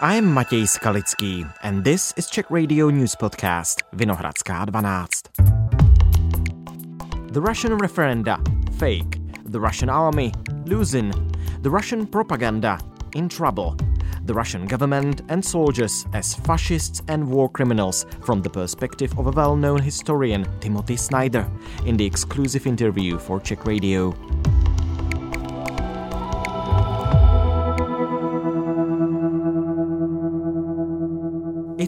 I'm Matěj Skalický and this is Czech Radio News Podcast Vinohradská 12. The Russian referenda, fake. The Russian army, losing. The Russian propaganda, in trouble. The Russian government and soldiers as fascists and war criminals from the perspective of a well known historian, Timothy Snyder, in the exclusive interview for Czech Radio.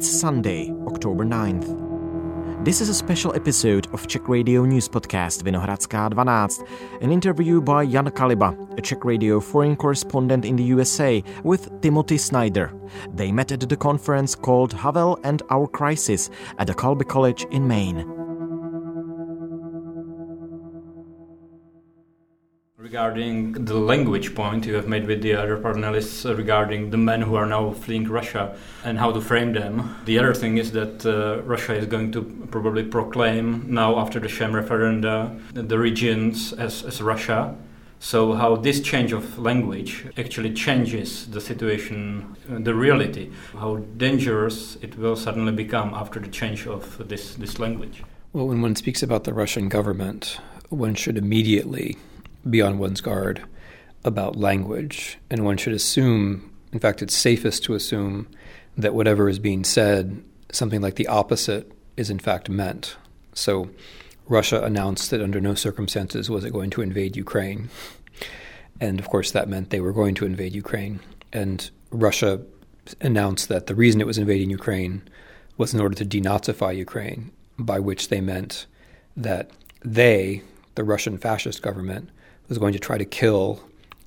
It's Sunday, October 9th. This is a special episode of Czech Radio News Podcast Vinohradská 12, an interview by Jan Kaliba, a Czech Radio foreign correspondent in the USA, with Timothy Snyder. They met at the conference called Havel and Our Crisis at the Colby College in Maine. Regarding the language point you have made with the other panelists regarding the men who are now fleeing Russia and how to frame them. The other thing is that uh, Russia is going to probably proclaim now after the Sham referenda the regions as, as Russia. So, how this change of language actually changes the situation, uh, the reality, how dangerous it will suddenly become after the change of this, this language. Well, when one speaks about the Russian government, one should immediately be on one's guard about language, and one should assume, in fact, it's safest to assume that whatever is being said, something like the opposite is in fact meant. So, Russia announced that under no circumstances was it going to invade Ukraine. And of course, that meant they were going to invade Ukraine. And Russia announced that the reason it was invading Ukraine was in order to denazify Ukraine, by which they meant that they, the Russian fascist government, was going to try to kill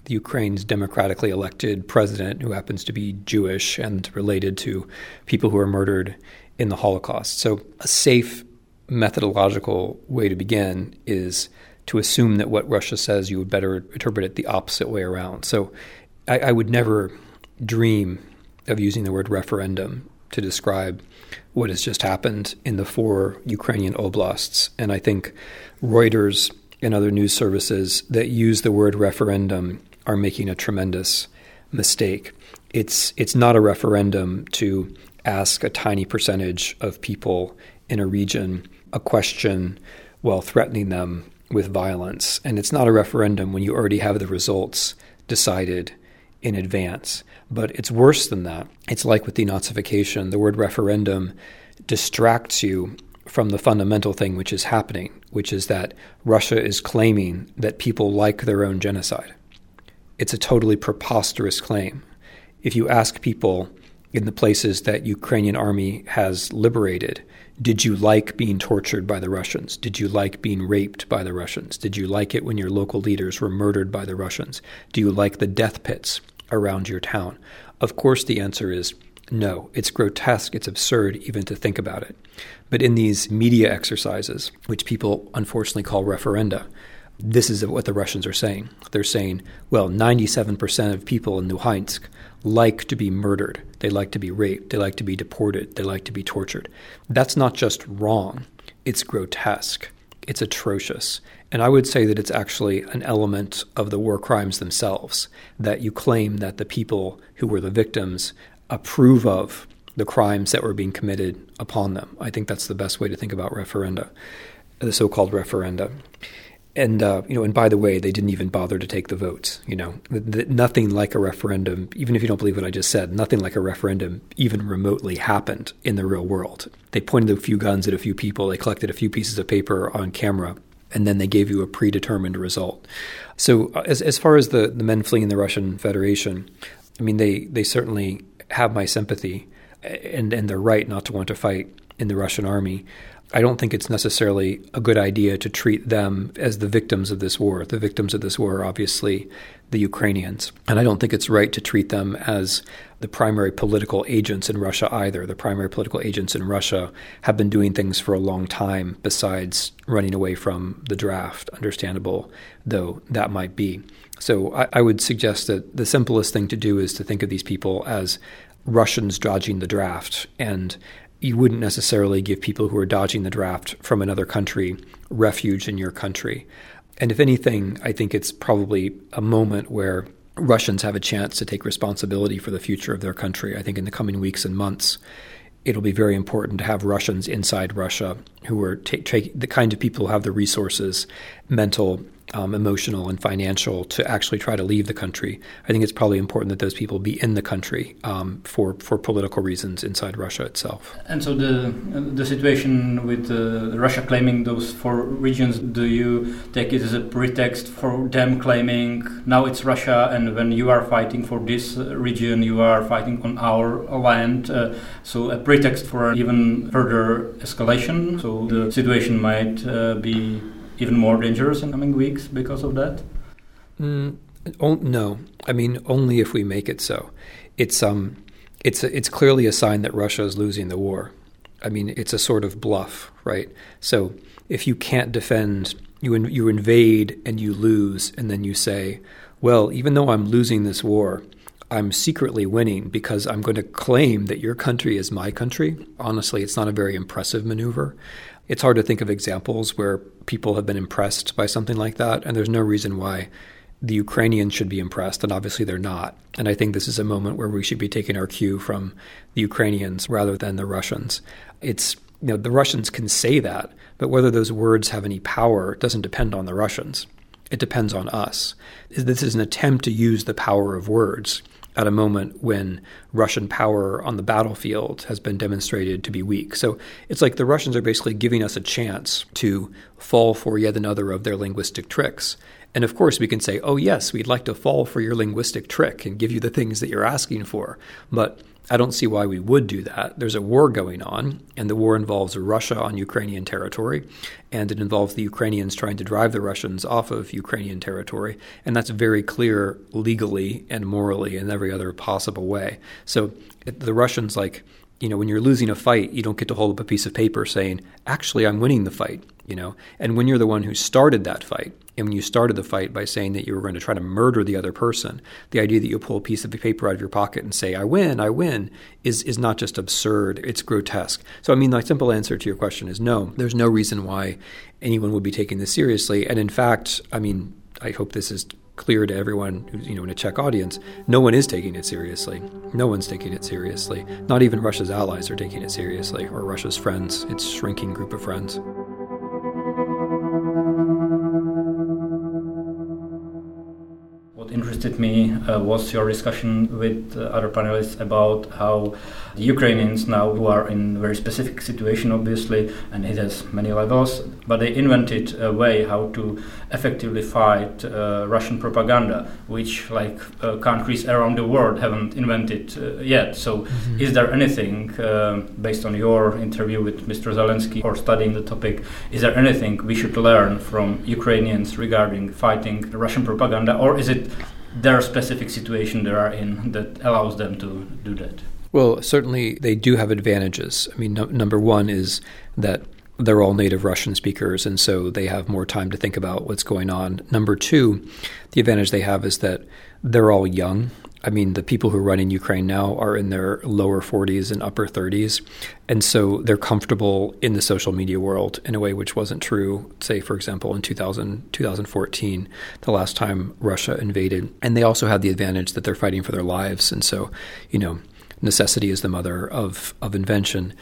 the Ukraine's democratically elected president, who happens to be Jewish and related to people who were murdered in the Holocaust. So, a safe methodological way to begin is to assume that what Russia says, you would better interpret it the opposite way around. So, I, I would never dream of using the word referendum to describe what has just happened in the four Ukrainian oblasts. And I think Reuters and other news services that use the word referendum are making a tremendous mistake. It's it's not a referendum to ask a tiny percentage of people in a region a question while threatening them with violence. And it's not a referendum when you already have the results decided in advance. But it's worse than that. It's like with denazification, the word referendum distracts you from the fundamental thing which is happening, which is that Russia is claiming that people like their own genocide. It's a totally preposterous claim. If you ask people in the places that Ukrainian army has liberated, did you like being tortured by the Russians? Did you like being raped by the Russians? Did you like it when your local leaders were murdered by the Russians? Do you like the death pits around your town? Of course, the answer is no, it's grotesque, it's absurd even to think about it. But in these media exercises, which people unfortunately call referenda, this is what the Russians are saying. They're saying, well, 97% of people in Luhansk like to be murdered. They like to be raped. They like to be deported. They like to be tortured. That's not just wrong, it's grotesque. It's atrocious. And I would say that it's actually an element of the war crimes themselves that you claim that the people who were the victims approve of the crimes that were being committed upon them. I think that's the best way to think about referenda, the so-called referenda. And uh, you know, and by the way, they didn't even bother to take the votes. You know, nothing like a referendum. Even if you don't believe what I just said, nothing like a referendum even remotely happened in the real world. They pointed a few guns at a few people. They collected a few pieces of paper on camera, and then they gave you a predetermined result. So, uh, as as far as the the men fleeing the Russian Federation, I mean, they they certainly have my sympathy, and and they're right not to want to fight in the Russian army. I don't think it's necessarily a good idea to treat them as the victims of this war. The victims of this war are obviously the Ukrainians. And I don't think it's right to treat them as the primary political agents in Russia either. The primary political agents in Russia have been doing things for a long time besides running away from the draft, understandable though that might be. So I, I would suggest that the simplest thing to do is to think of these people as Russians dodging the draft. And you wouldn't necessarily give people who are dodging the draft from another country refuge in your country. And if anything, I think it's probably a moment where Russians have a chance to take responsibility for the future of their country. I think in the coming weeks and months, it'll be very important to have Russians inside Russia who are t- t- the kind of people who have the resources, mental, um, emotional and financial to actually try to leave the country. I think it's probably important that those people be in the country um, for for political reasons inside Russia itself. And so the the situation with uh, Russia claiming those four regions, do you take it as a pretext for them claiming now it's Russia, and when you are fighting for this uh, region, you are fighting on our land? Uh, so a pretext for even further escalation. So the situation might uh, be even more dangerous in coming weeks because of that? Mm, oh, no, I mean only if we make it so. It's um, it's it's clearly a sign that Russia is losing the war. I mean, it's a sort of bluff, right? So if you can't defend, you in, you invade and you lose, and then you say, well, even though I'm losing this war, I'm secretly winning because I'm going to claim that your country is my country. Honestly, it's not a very impressive maneuver. It's hard to think of examples where people have been impressed by something like that, and there's no reason why the Ukrainians should be impressed, and obviously they're not. And I think this is a moment where we should be taking our cue from the Ukrainians rather than the Russians. It's you know the Russians can say that, but whether those words have any power doesn't depend on the Russians. It depends on us. This is an attempt to use the power of words at a moment when Russian power on the battlefield has been demonstrated to be weak. So it's like the Russians are basically giving us a chance to fall for yet another of their linguistic tricks. And of course, we can say, oh, yes, we'd like to fall for your linguistic trick and give you the things that you're asking for. But I don't see why we would do that. There's a war going on, and the war involves Russia on Ukrainian territory, and it involves the Ukrainians trying to drive the Russians off of Ukrainian territory. And that's very clear legally and morally in every other possible way. So the Russians, like, you know, when you're losing a fight, you don't get to hold up a piece of paper saying, actually, I'm winning the fight, you know. And when you're the one who started that fight, and when you started the fight by saying that you were going to try to murder the other person, the idea that you pull a piece of paper out of your pocket and say, I win, I win, is, is not just absurd, it's grotesque. So, I mean, the simple answer to your question is no. There's no reason why anyone would be taking this seriously. And in fact, I mean, I hope this is clear to everyone you know in a Czech audience, no one is taking it seriously. No one's taking it seriously. Not even Russia's allies are taking it seriously, or Russia's friends, its shrinking group of friends. Interested me uh, was your discussion with uh, other panelists about how the Ukrainians now, who are in a very specific situation, obviously, and it has many levels, but they invented a way how to effectively fight uh, Russian propaganda, which like uh, countries around the world haven't invented uh, yet. So, mm-hmm. is there anything uh, based on your interview with Mr. Zelensky or studying the topic? Is there anything we should learn from Ukrainians regarding fighting Russian propaganda, or is it their specific situation they are in that allows them to do that? Well, certainly they do have advantages. I mean, no, number one is that they're all native Russian speakers, and so they have more time to think about what's going on. Number two, the advantage they have is that they're all young. I mean, the people who run in Ukraine now are in their lower 40s and upper 30s. And so they're comfortable in the social media world in a way which wasn't true, say, for example, in 2000, 2014, the last time Russia invaded. And they also have the advantage that they're fighting for their lives. And so, you know, necessity is the mother of, of invention.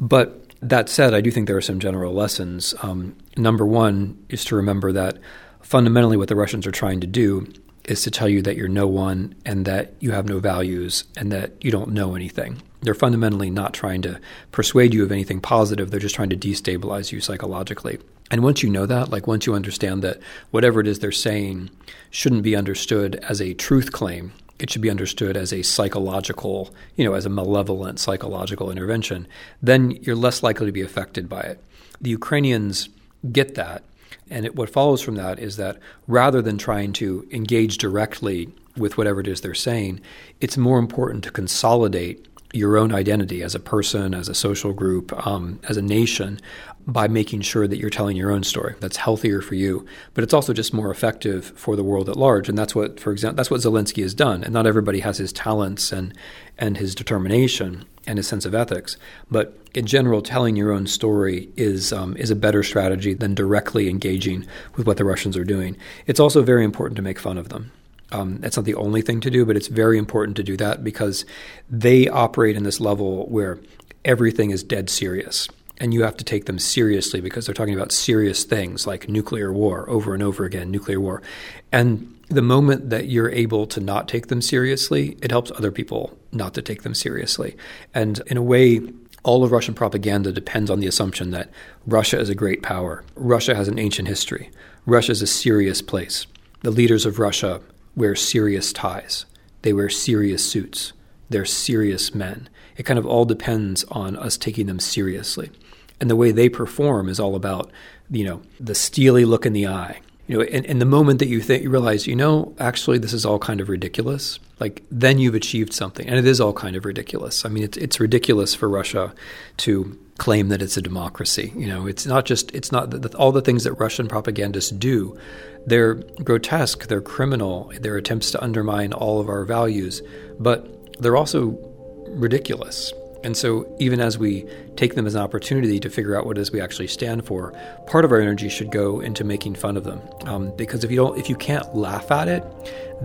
But that said, I do think there are some general lessons. Um, number one is to remember that fundamentally what the Russians are trying to do is to tell you that you're no one and that you have no values and that you don't know anything. They're fundamentally not trying to persuade you of anything positive, they're just trying to destabilize you psychologically. And once you know that, like once you understand that whatever it is they're saying shouldn't be understood as a truth claim, it should be understood as a psychological, you know, as a malevolent psychological intervention, then you're less likely to be affected by it. The Ukrainians get that and it, what follows from that is that rather than trying to engage directly with whatever it is they're saying, it's more important to consolidate your own identity as a person, as a social group, um, as a nation, by making sure that you're telling your own story. That's healthier for you, but it's also just more effective for the world at large. And that's what, for example, that's what Zelensky has done. And not everybody has his talents and and his determination and his sense of ethics. But in general, telling your own story is um, is a better strategy than directly engaging with what the Russians are doing. It's also very important to make fun of them. Um, that's not the only thing to do, but it's very important to do that because they operate in this level where everything is dead serious. And you have to take them seriously because they're talking about serious things like nuclear war over and over again, nuclear war. And the moment that you're able to not take them seriously, it helps other people not to take them seriously. And in a way, all of Russian propaganda depends on the assumption that Russia is a great power. Russia has an ancient history. Russia is a serious place. The leaders of Russia wear serious ties. They wear serious suits. They're serious men. It kind of all depends on us taking them seriously. And the way they perform is all about, you know, the steely look in the eye. You know, and the moment that you think you realize, you know, actually this is all kind of ridiculous, like then you've achieved something. And it is all kind of ridiculous. I mean, it's it's ridiculous for Russia to claim that it's a democracy. You know, it's not just it's not the, all the things that Russian propagandists do. They're grotesque. They're criminal. They're attempts to undermine all of our values, but they're also ridiculous. And so, even as we take them as an opportunity to figure out what it is we actually stand for, part of our energy should go into making fun of them. Um, because if you don't, if you can't laugh at it,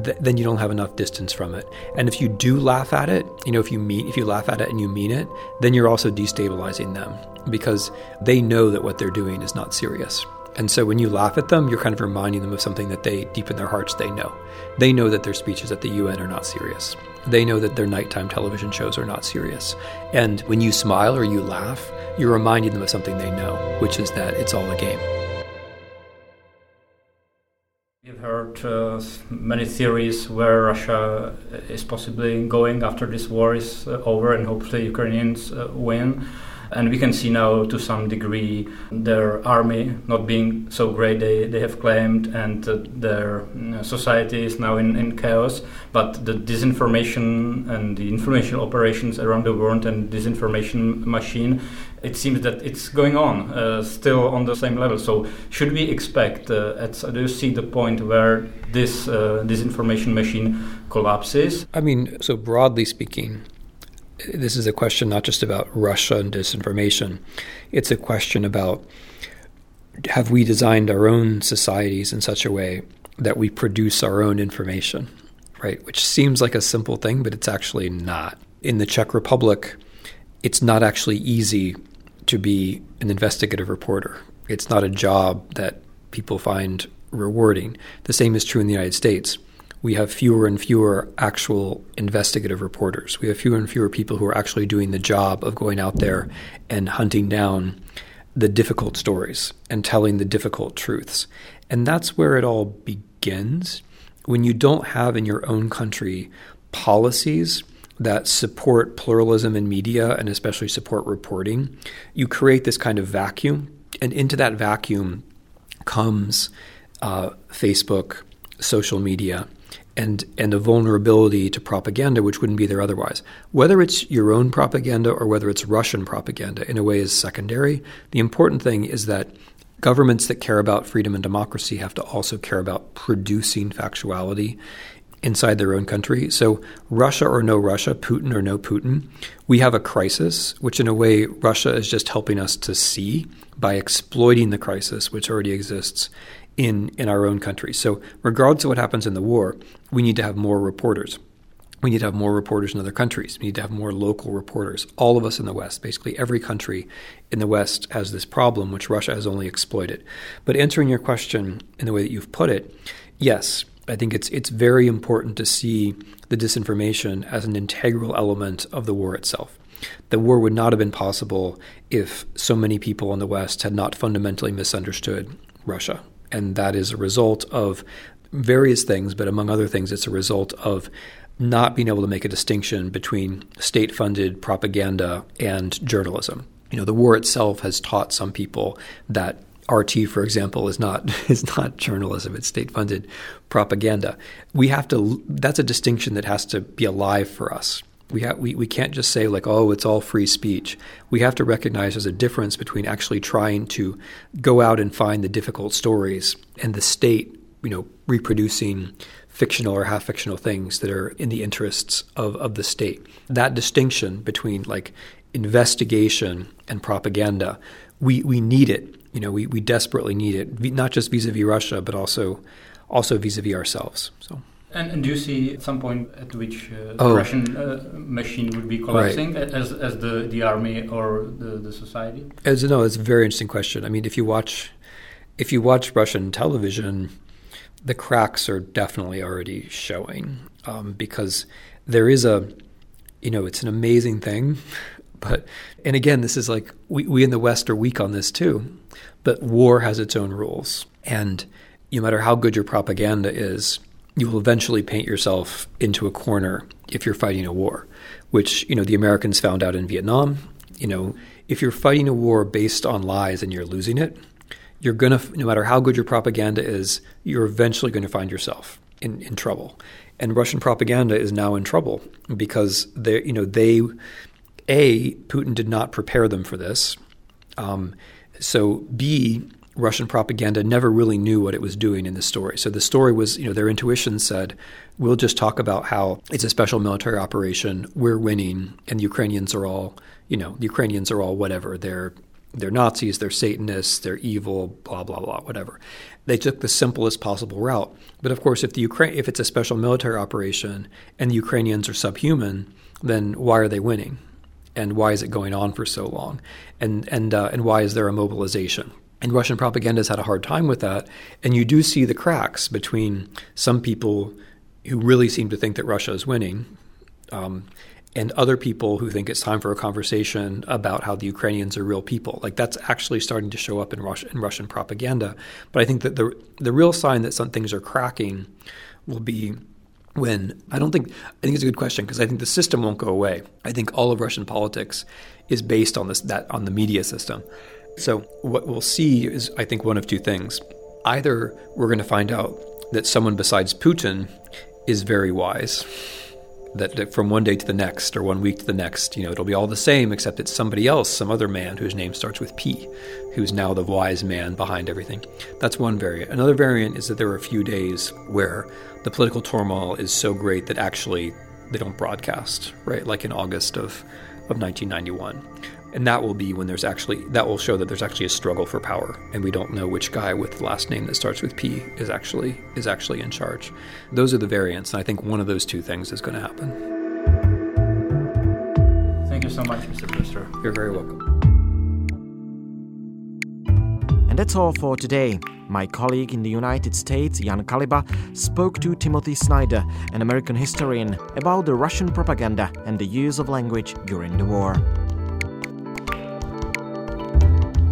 th- then you don't have enough distance from it. And if you do laugh at it, you know, if you mean, if you laugh at it and you mean it, then you're also destabilizing them because they know that what they're doing is not serious. And so when you laugh at them, you're kind of reminding them of something that they, deep in their hearts, they know. They know that their speeches at the UN are not serious. They know that their nighttime television shows are not serious. And when you smile or you laugh, you're reminding them of something they know, which is that it's all a game. We've heard uh, many theories where Russia is possibly going after this war is uh, over and hopefully Ukrainians uh, win. And we can see now, to some degree, their army not being so great they, they have claimed, and uh, their society is now in, in chaos. But the disinformation and the information operations around the world and disinformation machine, it seems that it's going on uh, still on the same level. So, should we expect, uh, at, do you see the point where this uh, disinformation machine collapses? I mean, so broadly speaking, this is a question not just about Russia and disinformation. It's a question about have we designed our own societies in such a way that we produce our own information, right? Which seems like a simple thing, but it's actually not. In the Czech Republic, it's not actually easy to be an investigative reporter. It's not a job that people find rewarding. The same is true in the United States we have fewer and fewer actual investigative reporters. We have fewer and fewer people who are actually doing the job of going out there and hunting down the difficult stories and telling the difficult truths. And that's where it all begins. When you don't have in your own country policies that support pluralism in media and especially support reporting, you create this kind of vacuum. And into that vacuum comes uh, Facebook, social media, and and a vulnerability to propaganda which wouldn't be there otherwise. Whether it's your own propaganda or whether it's Russian propaganda, in a way, is secondary. The important thing is that governments that care about freedom and democracy have to also care about producing factuality inside their own country. So, Russia or no Russia, Putin or no Putin, we have a crisis, which in a way Russia is just helping us to see by exploiting the crisis which already exists in, in our own country. So, regardless of what happens in the war, we need to have more reporters. We need to have more reporters in other countries. We need to have more local reporters. All of us in the West, basically every country in the West, has this problem, which Russia has only exploited. But answering your question in the way that you've put it, yes, I think it's it's very important to see the disinformation as an integral element of the war itself. The war would not have been possible if so many people in the West had not fundamentally misunderstood Russia and that is a result of various things, but among other things, it's a result of not being able to make a distinction between state funded propaganda and journalism. You know, the war itself has taught some people that RT, for example, is not is not journalism; it's state-funded propaganda. We have to. That's a distinction that has to be alive for us. We, ha- we, we can't just say, like, oh, it's all free speech. We have to recognize there's a difference between actually trying to go out and find the difficult stories and the state, you know, reproducing fictional or half fictional things that are in the interests of, of the state. That distinction between, like, investigation and propaganda, we, we need it. You know, we, we desperately need it, not just vis a vis Russia, but also also vis a vis ourselves. So. And, and, do you see at some point at which uh, oh. the Russian uh, machine would be collapsing right. as, as the, the army or the, the society? As no, it's a very interesting question. I mean, if you watch if you watch Russian television, the cracks are definitely already showing um, because there is a you know it's an amazing thing, but and again this is like we, we in the West are weak on this too, but war has its own rules and no matter how good your propaganda is you will eventually paint yourself into a corner if you're fighting a war, which you know the Americans found out in Vietnam. You know, if you're fighting a war based on lies and you're losing it, you're gonna no matter how good your propaganda is, you're eventually going to find yourself in, in trouble. And Russian propaganda is now in trouble because they you know they a Putin did not prepare them for this. Um, so B Russian propaganda never really knew what it was doing in the story. So the story was, you know, their intuition said, we'll just talk about how it's a special military operation, we're winning, and the Ukrainians are all, you know, the Ukrainians are all whatever. They're they're Nazis, they're Satanists, they're evil, blah blah blah, whatever. They took the simplest possible route. But of course, if the Ukraine, if it's a special military operation and the Ukrainians are subhuman, then why are they winning? And why is it going on for so long? And and uh, and why is there a mobilization? And Russian propaganda has had a hard time with that. And you do see the cracks between some people who really seem to think that Russia is winning um, and other people who think it's time for a conversation about how the Ukrainians are real people. Like that's actually starting to show up in, in Russian propaganda. But I think that the, the real sign that some things are cracking will be when I don't think I think it's a good question because I think the system won't go away. I think all of Russian politics is based on this that on the media system. So, what we'll see is, I think, one of two things. Either we're going to find out that someone besides Putin is very wise, that from one day to the next or one week to the next, you know, it'll be all the same, except it's somebody else, some other man whose name starts with P, who's now the wise man behind everything. That's one variant. Another variant is that there are a few days where the political turmoil is so great that actually they don't broadcast, right? Like in August of, of 1991 and that will be when there's actually that will show that there's actually a struggle for power. And we don't know which guy with the last name that starts with p is actually is actually in charge. Those are the variants. And i think one of those two things is going to happen. Thank you so much mr Brewster. you're very welcome. And that's all for today. My colleague in the United States, Jan Kaliba, spoke to Timothy Snyder, an American historian, about the Russian propaganda and the use of language during the war.